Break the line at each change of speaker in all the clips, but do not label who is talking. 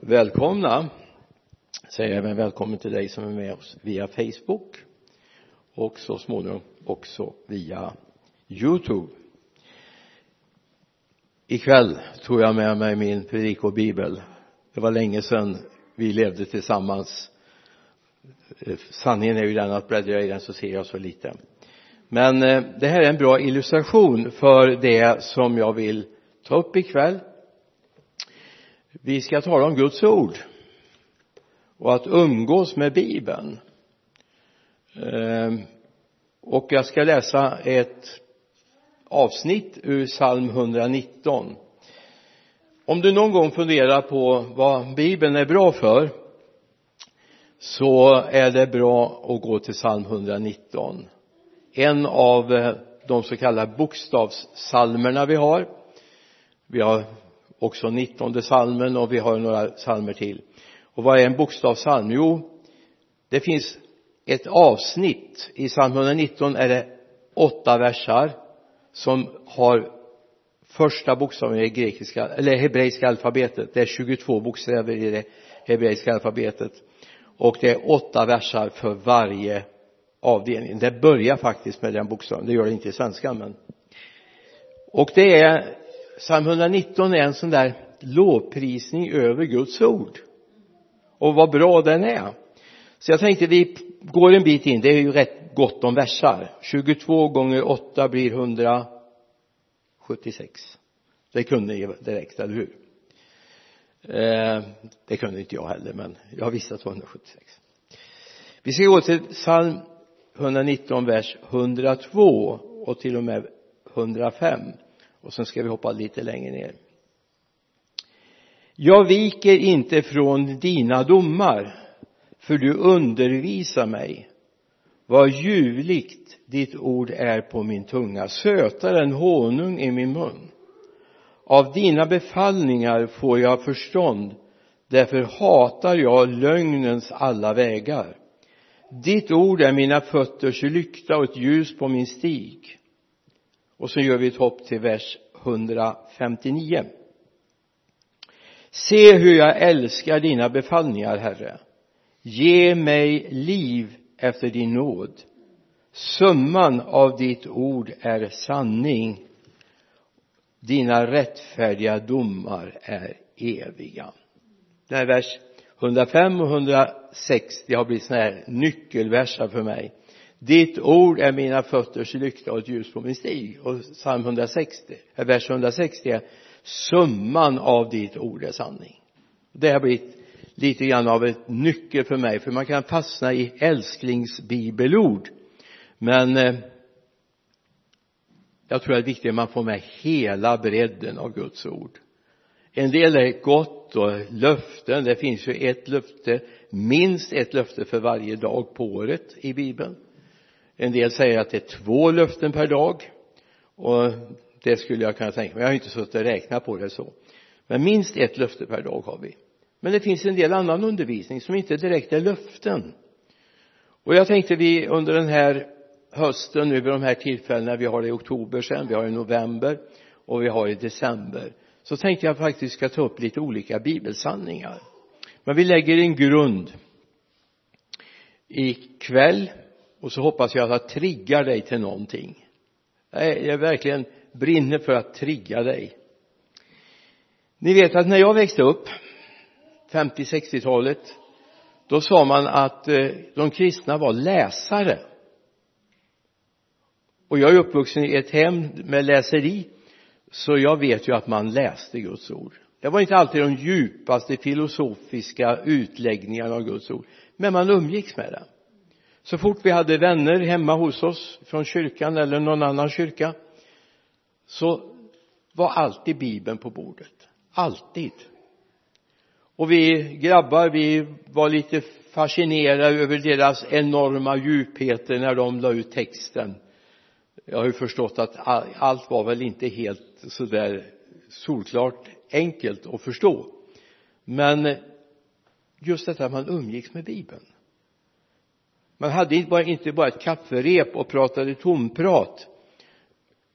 välkomna. Säger även välkommen till dig som är med oss via Facebook och så småningom också via Youtube. Ikväll tog jag med mig min predikobibel. Det var länge sedan vi levde tillsammans. Eh, sanningen är ju den att bläddrar jag i den så ser jag så lite. Men eh, det här är en bra illustration för det som jag vill ta upp ikväll vi ska tala om Guds ord och att umgås med bibeln. Ehm, och jag ska läsa ett avsnitt ur psalm 119 om du någon gång funderar på vad bibeln är bra för så är det bra att gå till psalm 119 en av eh, de så kallade bokstavssalmerna vi har. Vi har också nittonde salmen och vi har några salmer till. Och vad är en bokstavsalm jo det finns ett avsnitt. I psalm 119 är det åtta versar som har första bokstaven i det grekiska eller hebreiska alfabetet. Det är 22 bokstäver i det hebreiska alfabetet. Och det är åtta versar för varje avdelning. Det börjar faktiskt med den bokstaven. Det gör det inte i svenskan men. Och det är psalm 119 är en sån där lovprisning över Guds ord. Och vad bra den är. Så jag tänkte vi går en bit in. Det är ju rätt gott om versar. 22 gånger 8 blir 176 det kunde ni direkt, eller hur? Eh, det kunde inte jag heller men jag visste att det var 176 vi ska gå till psalm 119 vers 102 och till och med 105 och sen ska vi hoppa lite längre ner. Jag viker inte från dina domar för du undervisar mig. Vad ljuvligt ditt ord är på min tunga sötare än honung i min mun. Av dina befallningar får jag förstånd därför hatar jag lögnens alla vägar. Ditt ord är mina fötters lykta och ett ljus på min stig och så gör vi ett hopp till vers 159 se hur jag älskar dina befallningar herre. Ge mig liv efter din nåd. Summan av ditt ord är sanning. Dina rättfärdiga domar är eviga. Det här vers 105 och 160 har blivit sådana här nyckelversar för mig ditt ord är mina fötters lykta och ett ljus på min stig. Och psalm 160 eh, vers 160 är summan av ditt ord är sanning. Det har blivit lite grann av ett nyckel för mig för man kan fastna i älsklingsbibelord. Men eh, jag tror det är viktigt att man får med hela bredden av Guds ord. En del är gott och löften. Det finns ju ett löfte minst ett löfte för varje dag på året i bibeln en del säger att det är två löften per dag och det skulle jag kunna tänka mig. Jag har inte suttit och räknat på det så. Men minst ett löfte per dag har vi. Men det finns en del annan undervisning som inte direkt är löften. Och jag tänkte vi under den här hösten nu vid de här tillfällena vi har det i oktober sen vi har i november och vi har i december så tänkte jag faktiskt ska ta upp lite olika bibelsanningar. Men vi lägger en grund. Ikväll och så hoppas jag att jag triggar dig till någonting. Jag verkligen brinner för att trigga dig. Ni vet att när jag växte upp 50-60-talet då sa man att eh, de kristna var läsare. Och jag är uppvuxen i ett hem med läseri så jag vet ju att man läste Guds ord. Det var inte alltid de djupaste filosofiska utläggningarna av Guds ord men man umgicks med det så fort vi hade vänner hemma hos oss från kyrkan eller någon annan kyrka så var alltid bibeln på bordet. Alltid. Och vi grabbar vi var lite fascinerade över deras enorma djupheter när de la ut texten. Jag har ju förstått att allt var väl inte helt sådär solklart enkelt att förstå. Men just detta att man umgicks med bibeln man hade inte bara, inte bara ett kafferep och pratade tomprat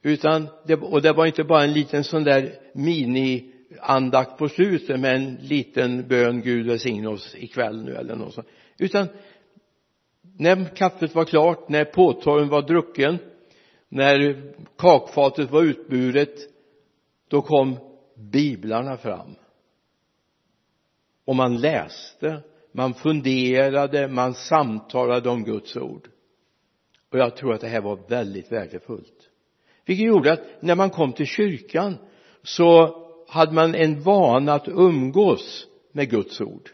utan det, och det var inte bara en liten sån där mini andakt på slutet med en liten bön Gud välsigne oss ikväll nu eller något sånt. Utan när kaffet var klart, när påtorren var drucken när kakfatet var utburet då kom biblarna fram. Och man läste man funderade, man samtalade om Guds ord. Och jag tror att det här var väldigt värdefullt. Vilket gjorde att när man kom till kyrkan så hade man en vana att umgås med Guds ord.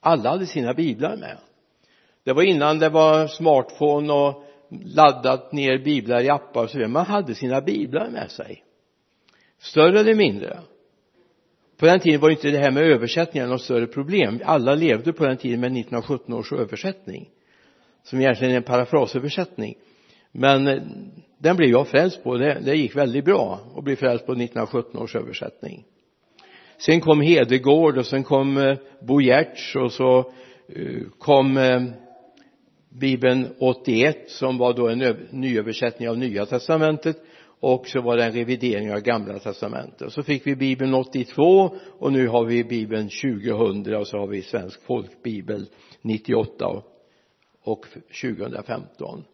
Alla hade sina biblar med. Det var innan det var smartphone och laddat ner biblar i appar och så vidare. Man hade sina biblar med sig. Större eller mindre på den tiden var inte det här med översättningar något större problem. Alla levde på den tiden med 1917 års översättning som egentligen är en parafrasöversättning. Men eh, den blev jag frälst på. Det, det gick väldigt bra att bli frälst på 1917 års översättning. Sen kom Hedegård och sen kom eh, Bo Giertz och så eh, kom bibeln 81 som var då en nyöversättning av nya testamentet och så var det en revidering av gamla testamentet. Så fick vi bibeln 82 och nu har vi bibeln 2000 och så har vi svensk folkbibel 98 och 2015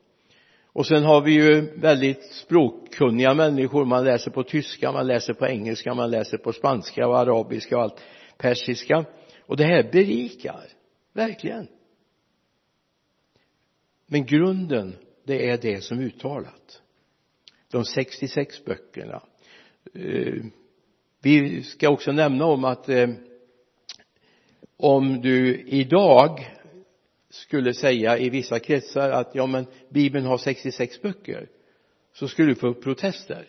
och sen har vi ju väldigt språkkunniga människor. Man läser på tyska, man läser på engelska, man läser på spanska och arabiska och allt persiska. Och det här berikar verkligen. Men grunden det är det som uttalat de 66 böckerna eh, vi ska också nämna om att eh, om du idag skulle säga i vissa kretsar att ja men bibeln har 66 böcker så skulle du få protester.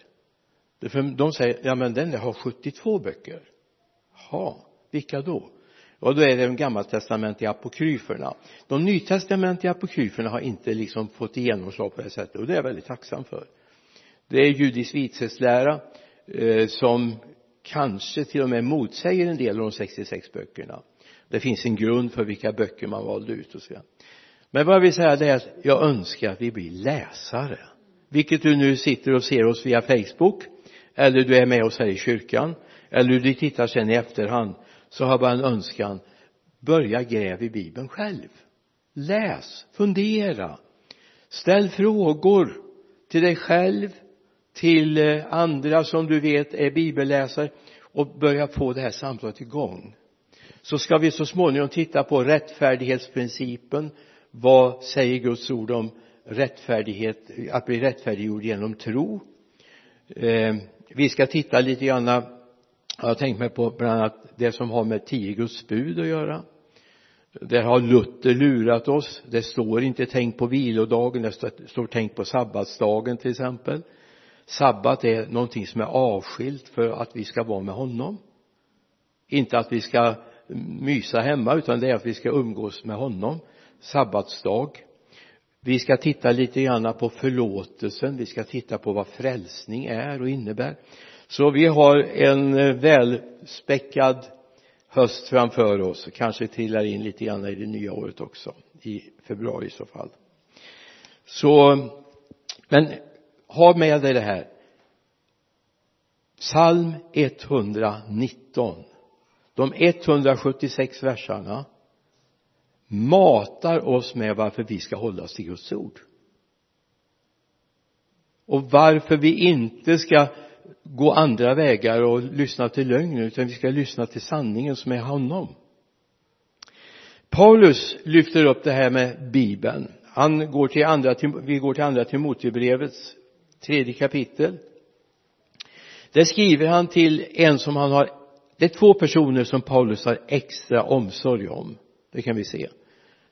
För de säger ja men den har 72 böcker. Ja vilka då? Och då är det de gammaltestamentliga apokryferna. De nytestamentliga apokryferna har inte liksom fått genomslag på det sättet och det är jag väldigt tacksam för det är judisk vitsetslära eh, som kanske till och med motsäger en del av de 66 böckerna. Det finns en grund för vilka böcker man valde ut och så vidare. Men vad jag vill säga det är att jag önskar att vi blir läsare. Vilket du nu sitter och ser oss via Facebook eller du är med oss här i kyrkan eller du tittar sen i efterhand så har jag bara en önskan. Börja gräv i bibeln själv. Läs, fundera. Ställ frågor till dig själv till eh, andra som du vet är bibelläsare och börja få det här samtalet igång. Så ska vi så småningom titta på rättfärdighetsprincipen. Vad säger Guds ord om rättfärdighet att bli rättfärdiggjord genom tro? Eh, vi ska titta lite grann jag har tänkt mig på bland annat det som har med tio Guds bud att göra. Där har Luther lurat oss. Det står inte tänk på vilodagen det står tänk på sabbatsdagen till exempel sabbat är någonting som är avskilt för att vi ska vara med honom. Inte att vi ska mysa hemma utan det är att vi ska umgås med honom. Sabbatsdag. Vi ska titta lite grann på förlåtelsen. Vi ska titta på vad frälsning är och innebär. Så vi har en välspäckad höst framför oss. Kanske trillar in lite grann i det nya året också. I februari i så fall. Så men ha med dig det här. Psalm 119 de 176 verserna matar oss med varför vi ska hålla oss till Guds ord. Och varför vi inte ska gå andra vägar och lyssna till lögnen utan vi ska lyssna till sanningen som är honom. Paulus lyfter upp det här med bibeln. Han går till andra vi går till andra Timoteusbrevets tredje kapitel. Där skriver han till en som han har det är två personer som Paulus har extra omsorg om. Det kan vi se.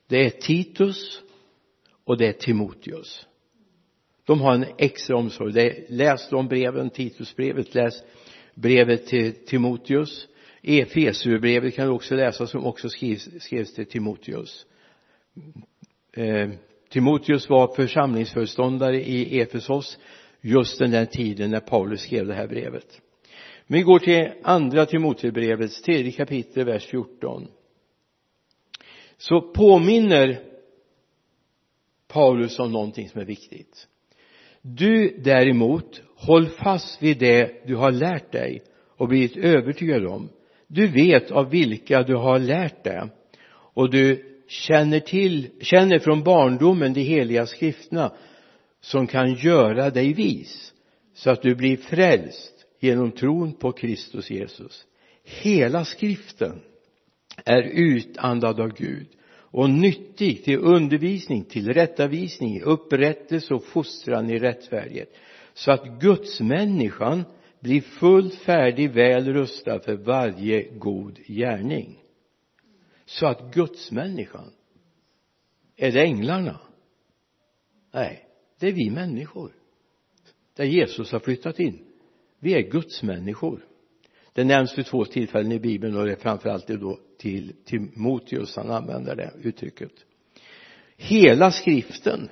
Det är Titus och det är Timoteus. De har en extra omsorg. Det, läs de breven Titusbrevet läs brevet till Timoteus. Efesierbrevet kan du också läsa som också skrivs, skrevs till Timoteus. Eh, Timoteus var församlingsföreståndare i Efesos just den där tiden när Paulus skrev det här brevet. Men vi går till andra Timoteusbrevets tredje kapitel vers 14 så påminner Paulus om någonting som är viktigt. Du däremot håll fast vid det du har lärt dig och blivit övertygad om. Du vet av vilka du har lärt det. Och du känner till, känner från barndomen de heliga skrifterna som kan göra dig vis så att du blir frälst genom tron på Kristus Jesus. Hela skriften är utandad av Gud och nyttig till undervisning, till rättavisning, upprättelse och fostran i rättfärdighet så att gudsmänniskan blir fullt färdig, väl rustad för varje god gärning. Så att gudsmänniskan är det änglarna? Nej det är vi människor. Där Jesus har flyttat in. Vi är gudsmänniskor det nämns vid två tillfällen i bibeln och det är framförallt då till Timoteus han använder det uttrycket. Hela skriften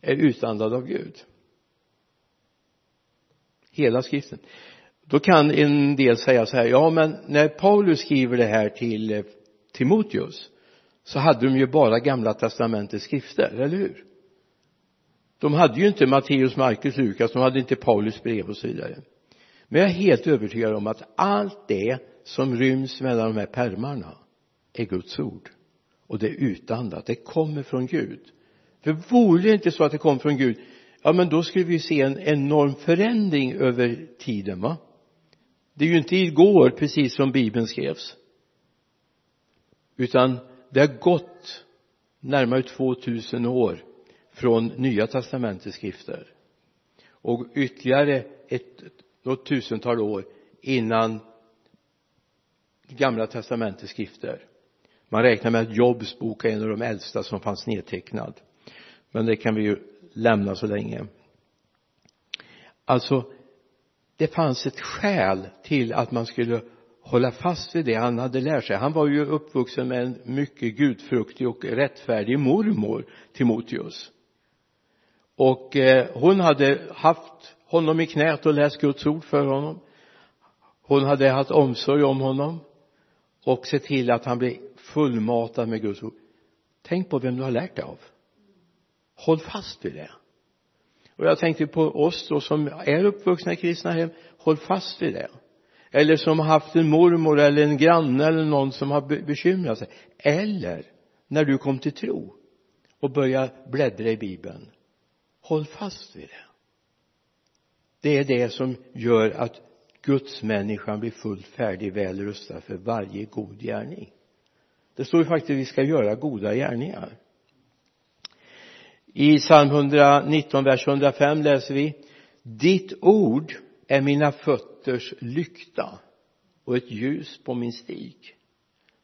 är utandad av Gud. Hela skriften. Då kan en del säga så här ja men när Paulus skriver det här till Timoteus så hade de ju bara gamla testamentets skrifter, eller hur? De hade ju inte Matteus, Markus, Lukas, de hade inte Paulus brev och så vidare. Men jag är helt övertygad om att allt det som ryms mellan de här pärmarna är Guds ord. Och det är utandat, det kommer från Gud. För vore det inte så att det kom från Gud ja men då skulle vi se en enorm förändring över tiden va? Det är ju inte igår precis som bibeln skrevs. Utan det har gått närmare 2000 år från nya testamentets skrifter och ytterligare ett något tusental år innan gamla testamentets skrifter. Man räknar med att Jobs bok är en av de äldsta som fanns nedtecknad. Men det kan vi ju lämna så länge. Alltså det fanns ett skäl till att man skulle hålla fast vid det han hade lärt sig. Han var ju uppvuxen med en mycket gudfruktig och rättfärdig mormor Timoteus och eh, hon hade haft honom i knät och läst Guds ord för honom. Hon hade haft omsorg om honom och sett till att han blev fullmatad med Guds ord. Tänk på vem du har lärt dig av. Håll fast vid det. Och jag tänkte på oss då som är uppvuxna i kristna hem håll fast vid det. Eller som har haft en mormor eller en granne eller någon som har bekymrat sig. Eller när du kom till tro och började bläddra i bibeln håll fast vid det. Det är det som gör att Guds människan blir fullt färdig, väl rustad för varje god gärning. Det står ju faktiskt att vi ska göra goda gärningar. I psalm 119 vers 105 läser vi ditt ord är mina fötters lykta och ett ljus på min stig.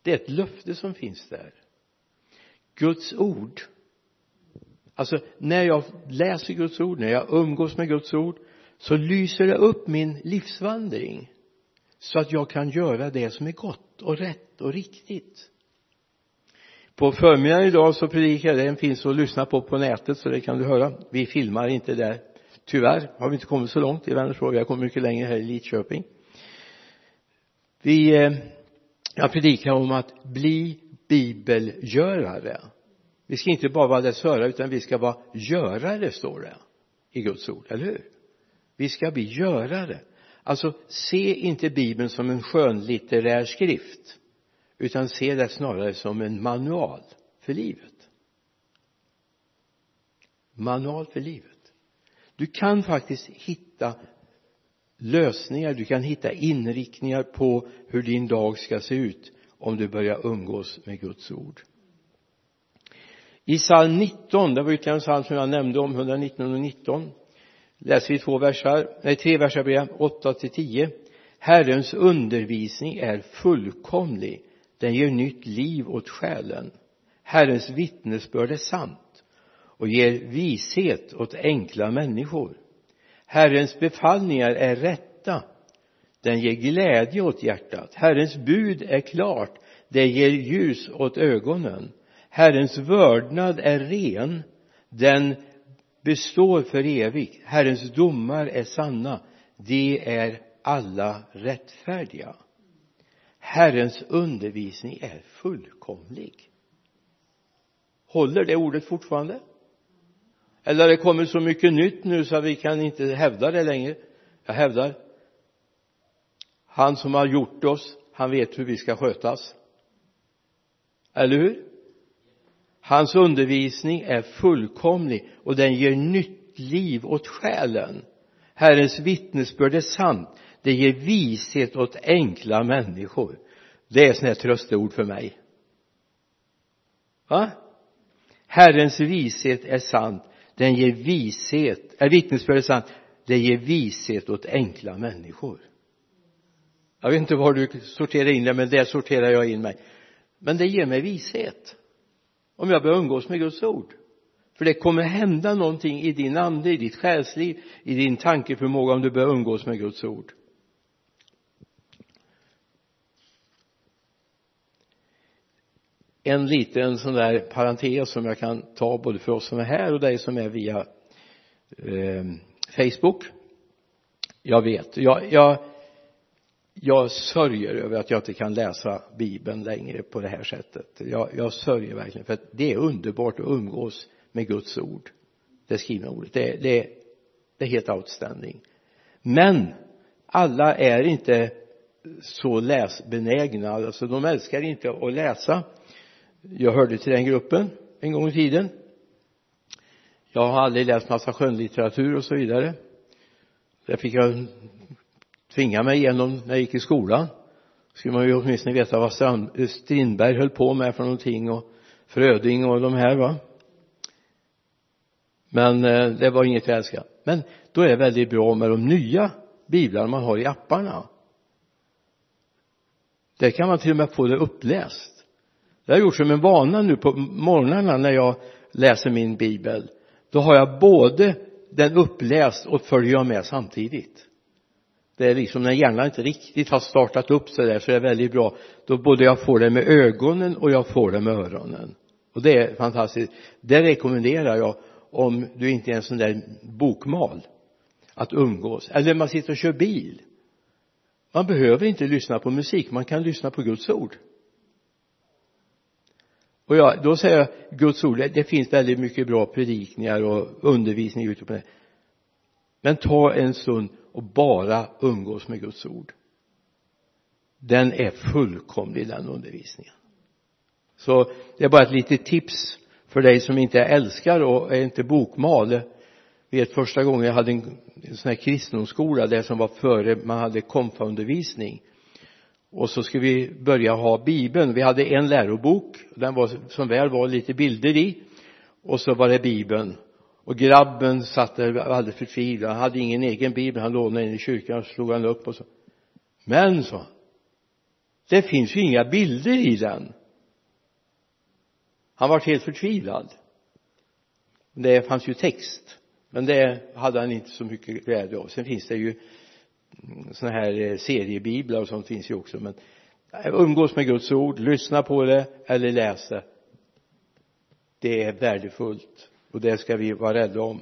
Det är ett löfte som finns där. Guds ord alltså när jag läser Guds ord när jag umgås med Guds ord så lyser det upp min livsvandring så att jag kan göra det som är gott och rätt och riktigt. På förmiddagen idag så predikade jag den finns att lyssna på på nätet så det kan du höra. Vi filmar inte där. Tyvärr har vi inte kommit så långt i Vänersborg. Vi har kommit mycket längre här i Lidköping. Vi eh, jag predikar om att bli bibelgörare vi ska inte bara vara dess hörare utan vi ska vara görare står det i Guds ord, eller hur? Vi ska bli görare. Alltså se inte bibeln som en skönlitterär skrift utan se det snarare som en manual för livet. Manual för livet. Du kan faktiskt hitta lösningar, du kan hitta inriktningar på hur din dag ska se ut om du börjar umgås med Guds ord i psalm 19, det var ytterligare en psalm som jag nämnde om, 119 och 19 läser vi två versar, nej tre versar blir 8 till 10 Herrens undervisning är fullkomlig den ger nytt liv åt själen. Herrens vittnesbörd är sant och ger vishet åt enkla människor. Herrens befallningar är rätta den ger glädje åt hjärtat. Herrens bud är klart det ger ljus åt ögonen. Herrens vördnad är ren den består för evigt. Herrens domar är sanna de är alla rättfärdiga. Herrens undervisning är fullkomlig. Håller det ordet fortfarande? Eller har det kommit så mycket nytt nu så att vi kan inte hävda det längre? Jag hävdar. Han som har gjort oss han vet hur vi ska skötas. Eller hur? Hans undervisning är fullkomlig och den ger nytt liv åt själen. Herrens vittnesbörd är sant. Det ger vishet åt enkla människor. Det är sådana här trösteord för mig. Va? Herrens vishet är sant. Den ger vishet, är vittnesbörd är sant? Det ger vishet åt enkla människor. Jag vet inte var du sorterar in det men där sorterar jag in mig. Men det ger mig vishet om jag börjar umgås med Guds ord. För det kommer hända någonting i din ande, i ditt själsliv, i din tankeförmåga om du börjar umgås med Guds ord. En liten sån där parentes som jag kan ta både för oss som är här och dig som är via eh, Facebook. Jag vet, jag, jag jag sörjer över att jag inte kan läsa bibeln längre på det här sättet. Jag, jag sörjer verkligen för att det är underbart att umgås med Guds ord. Det skrivna ordet. Det, det, det är helt outstanding. Men alla är inte så läsbenägna alltså de älskar inte att läsa. Jag hörde till den gruppen en gång i tiden. Jag har aldrig läst massa skönlitteratur och så vidare. Det fick jag tvinga mig igenom när jag gick i skolan. Skulle man ju åtminstone veta vad Strand, Strindberg höll på med för någonting och Fröding och de här va. Men eh, det var inget jag älskade. Men då är det väldigt bra med de nya biblarna man har i apparna. Där kan man till och med få det uppläst. Det har jag gjort som en vana nu på morgnarna när jag läser min bibel. Då har jag både den uppläst och följer jag med samtidigt det är liksom när hjärnan inte riktigt har startat upp sig där så är det väldigt bra. Då både jag får det med ögonen och jag får det med öronen. Och det är fantastiskt. Det rekommenderar jag om du inte är en sån där bokmal att umgås. Eller man sitter och kör bil. Man behöver inte lyssna på musik. Man kan lyssna på Guds ord. Och jag, då säger jag Guds ord det finns väldigt mycket bra predikningar och undervisning ute på det. Men ta en stund och bara umgås med Guds ord. Den är fullkomlig den undervisningen. Så det är bara ett litet tips för dig som inte älskar och är inte bokmal. Vet första gången jag hade en, en sån här kristendomsskola det som var före man hade konfaundervisning. Och så skulle vi börja ha bibeln. Vi hade en lärobok den var som väl var lite bilder i. Och så var det bibeln och grabben satt där alldeles förtvivlad. Han hade ingen egen bibel. Han lånade in i kyrkan och slog han upp och så. Men så det finns ju inga bilder i den. Han var helt förtvivlad. Det fanns ju text men det hade han inte så mycket glädje av. Sen finns det ju mm, sådana här eh, seriebiblar och sånt finns ju också men eh, umgås med Guds ord lyssna på det eller läs det. Det är värdefullt och det ska vi vara rädda om.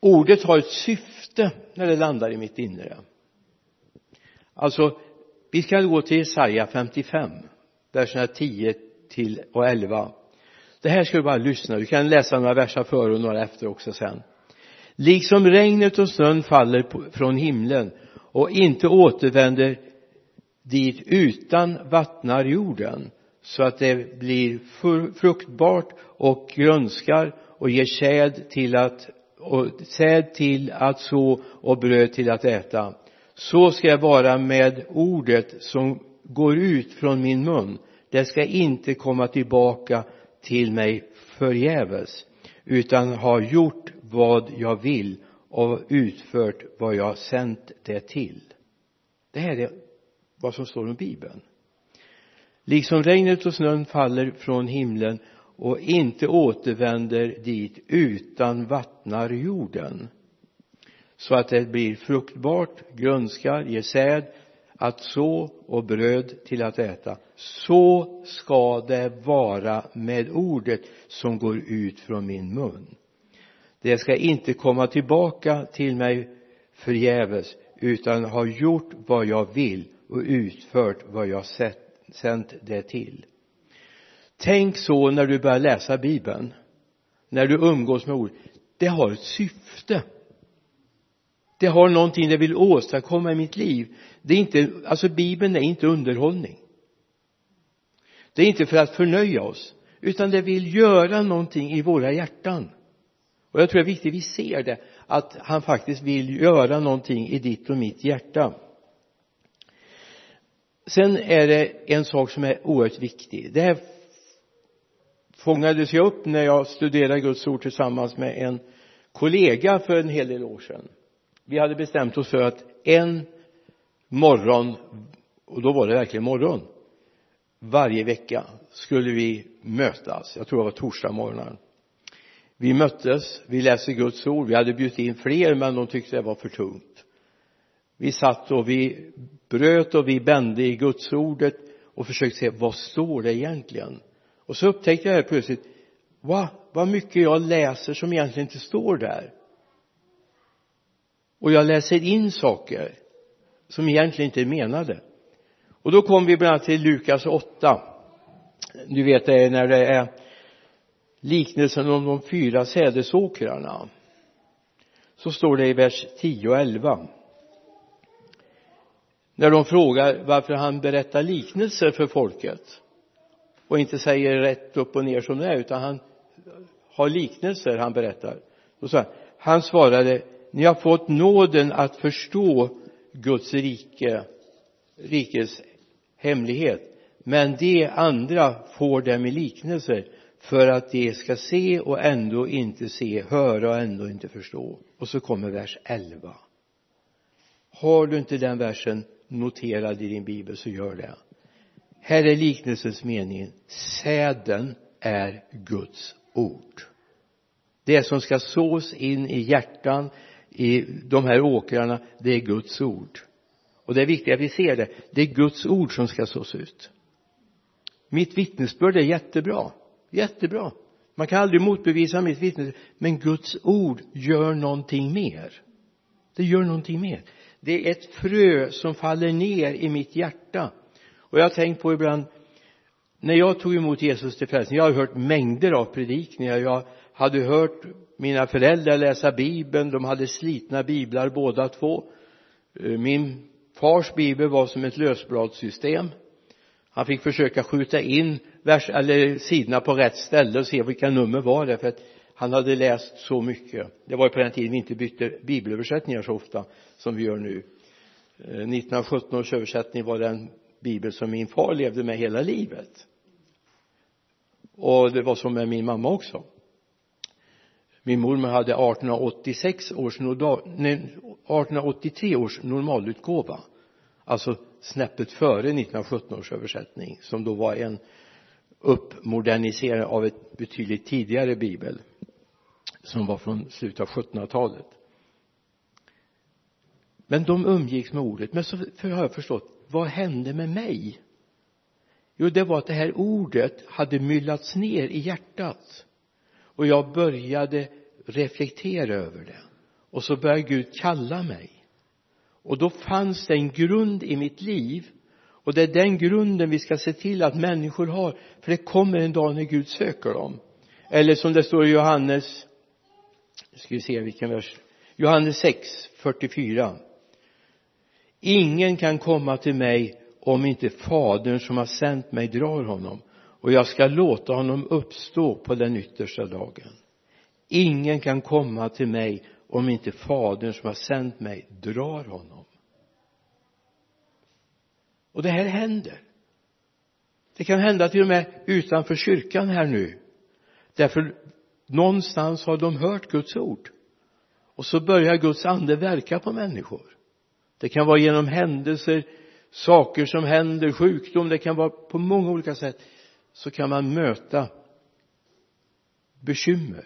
Ordet har ett syfte när det landar i mitt inre. Alltså vi ska gå till Jesaja 55 verserna 10 till och 11 det här ska du bara lyssna. Du kan läsa några verser före och några efter också sen. Liksom regnet och snön faller från himlen och inte återvänder dit utan vattnar jorden så att det blir fruktbart och grönskar och ger säd till att och säd till att så och bröd till att äta. Så ska jag vara med ordet som går ut från min mun. Det ska inte komma tillbaka till mig förgäves utan ha gjort vad jag vill och utfört vad jag sänt det till. Det här är vad som står om bibeln liksom regnet och snön faller från himlen och inte återvänder dit utan vattnar jorden så att det blir fruktbart, grönskar, ger säd att så och bröd till att äta så ska det vara med ordet som går ut från min mun det ska inte komma tillbaka till mig förgäves utan ha gjort vad jag vill och utfört vad jag sett sänt det till. Tänk så när du börjar läsa bibeln när du umgås med ord. Det har ett syfte. Det har någonting det vill åstadkomma i mitt liv. Det är inte alltså bibeln är inte underhållning. Det är inte för att förnöja oss utan det vill göra någonting i våra hjärtan. Och jag tror det är viktigt att vi ser det att han faktiskt vill göra någonting i ditt och mitt hjärta sen är det en sak som är oerhört viktig. Det här fångades jag upp när jag studerade Guds ord tillsammans med en kollega för en hel del år sedan. Vi hade bestämt oss för att en morgon och då var det verkligen morgon varje vecka skulle vi mötas. Jag tror det var torsdag morgonen. Vi möttes vi läste Guds ord. Vi hade bjudit in fler men de tyckte det var för tungt vi satt och vi bröt och vi bände i Gudsordet och försökte se vad står det egentligen? Och så upptäckte jag helt plötsligt va, vad mycket jag läser som egentligen inte står där. Och jag läser in saker som egentligen inte är menade. Och då kom vi bland annat till Lukas 8 du vet det är när det är liknelsen om de fyra sädesåkrarna. Så står det i vers 10 och 11 när de frågar varför han berättar liknelser för folket och inte säger rätt upp och ner som det är utan han har liknelser han berättar då sa han han svarade ni har fått nåden att förstå Guds rike rikets hemlighet men de andra får dem i liknelser för att de ska se och ändå inte se, höra och ändå inte förstå. Och så kommer vers 11 har du inte den versen? Noterad i din bibel så gör det. Här är liknelsens mening. Säden är Guds ord. Det som ska sås in i hjärtan i de här åkrarna det är Guds ord. Och det är viktigt att vi ser det. Det är Guds ord som ska sås ut. Mitt vittnesbörd är jättebra. Jättebra. Man kan aldrig motbevisa mitt vittnesbörd men Guds ord gör någonting mer. Det gör någonting mer det är ett frö som faller ner i mitt hjärta. Och jag har tänkt på ibland när jag tog emot Jesus till frälsning jag har hört mängder av predikningar. Jag hade hört mina föräldrar läsa bibeln de hade slitna biblar båda två. Eh, min fars bibel var som ett lösbladssystem. Han fick försöka skjuta in vers, eller sidorna på rätt ställe och se vilka nummer var det för att han hade läst så mycket. Det var ju på den tiden vi inte bytte bibelöversättningar så ofta som vi gör nu. Eh, 1917 års översättning var den bibel som min far levde med hela livet. Och det var så med min mamma också. Min mormor hade 1886 års 1883 års normalutgåva. Alltså snäppet före 1917 års översättning som då var en uppmodernisering av ett betydligt tidigare bibel som var från slutet av 1700-talet men de umgicks med ordet. Men så har jag förstått vad hände med mig? Jo det var att det här ordet hade myllats ner i hjärtat. Och jag började reflektera över det. Och så började Gud kalla mig. Och då fanns det en grund i mitt liv. Och det är den grunden vi ska se till att människor har. För det kommer en dag när Gud söker dem. Eller som det står i Johannes nu ska vi se vilken vers? Johannes 6 44 ingen kan komma till mig om inte fadern som har sänt mig drar honom och jag ska låta honom uppstå på den yttersta dagen. Ingen kan komma till mig om inte fadern som har sänt mig drar honom. Och det här händer. Det kan hända till och med utanför kyrkan här nu. Därför någonstans har de hört Guds ord. Och så börjar Guds ande verka på människor. Det kan vara genom händelser saker som händer, sjukdom, det kan vara på många olika sätt. Så kan man möta bekymmer.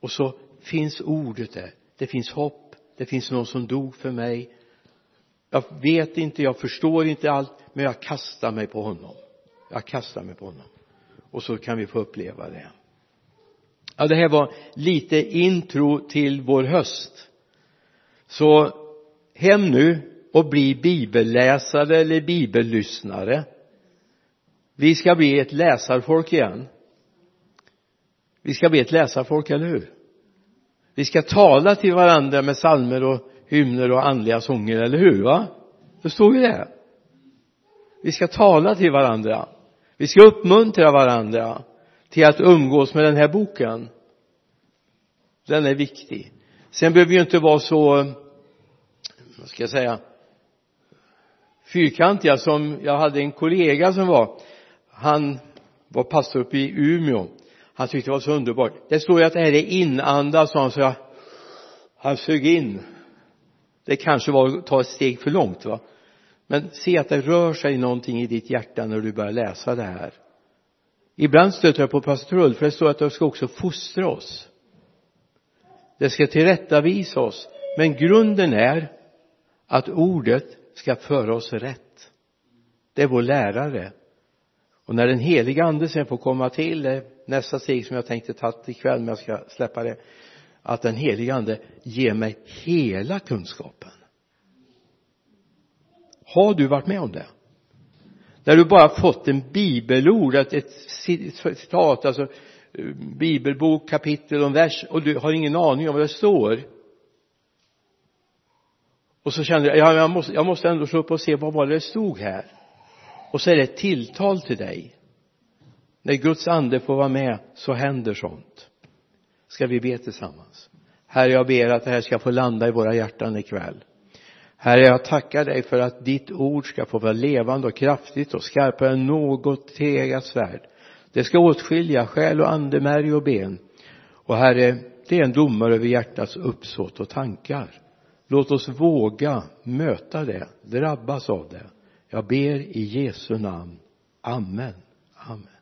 Och så finns ordet där. Det finns hopp. Det finns någon som dog för mig. Jag vet inte, jag förstår inte allt men jag kastar mig på honom. Jag kastar mig på honom. Och så kan vi få uppleva det ja det här var lite intro till vår höst. Så hem nu och bli bibelläsare eller bibellyssnare. Vi ska bli ett läsarfolk igen. Vi ska bli ett läsarfolk, eller hur? Vi ska tala till varandra med salmer och hymner och andliga sånger, eller hur va? Det står ju det? Vi ska tala till varandra. Vi ska uppmuntra varandra till att umgås med den här boken. Den är viktig. Sen behöver ju inte vara så vad ska jag säga fyrkantiga som jag hade en kollega som var. Han var pastor uppe i Umeå. Han tyckte det var så underbart. Det står ju att det här är inandat sa han så jag han sög in. Det kanske var att ta ett steg för långt va. Men se att det rör sig någonting i ditt hjärta när du börjar läsa det här ibland stöter jag på pastor Ulf för det står att de ska också fostra oss. Det ska tillrättavisa oss. Men grunden är att ordet ska föra oss rätt. Det är vår lärare. Och när den heliga ande sen får komma till nästa steg som jag tänkte ta ikväll men jag ska släppa det att den heliga ande ger mig hela kunskapen. Har du varit med om det? När du bara fått en bibelord ett citat alltså eh, bibelbok kapitel och vers och du har ingen aning om vad det står. Och så känner jag, ja, jag måste, jag måste ändå slå upp och se vad var det stod här. Och så är det ett tilltal till dig. När Guds ande får vara med så händer sånt. Ska vi be tillsammans? Herre jag ber att det här ska få landa i våra hjärtan ikväll. Herre jag tackar dig för att ditt ord ska få vara levande och kraftigt och skarpare än något tegat svärd. Det ska åtskilja själ och ande, märg och ben. Och Herre det är en domare över hjärtats uppsåt och tankar. Låt oss våga möta det drabbas av det. Jag ber i Jesu namn. Amen. Amen.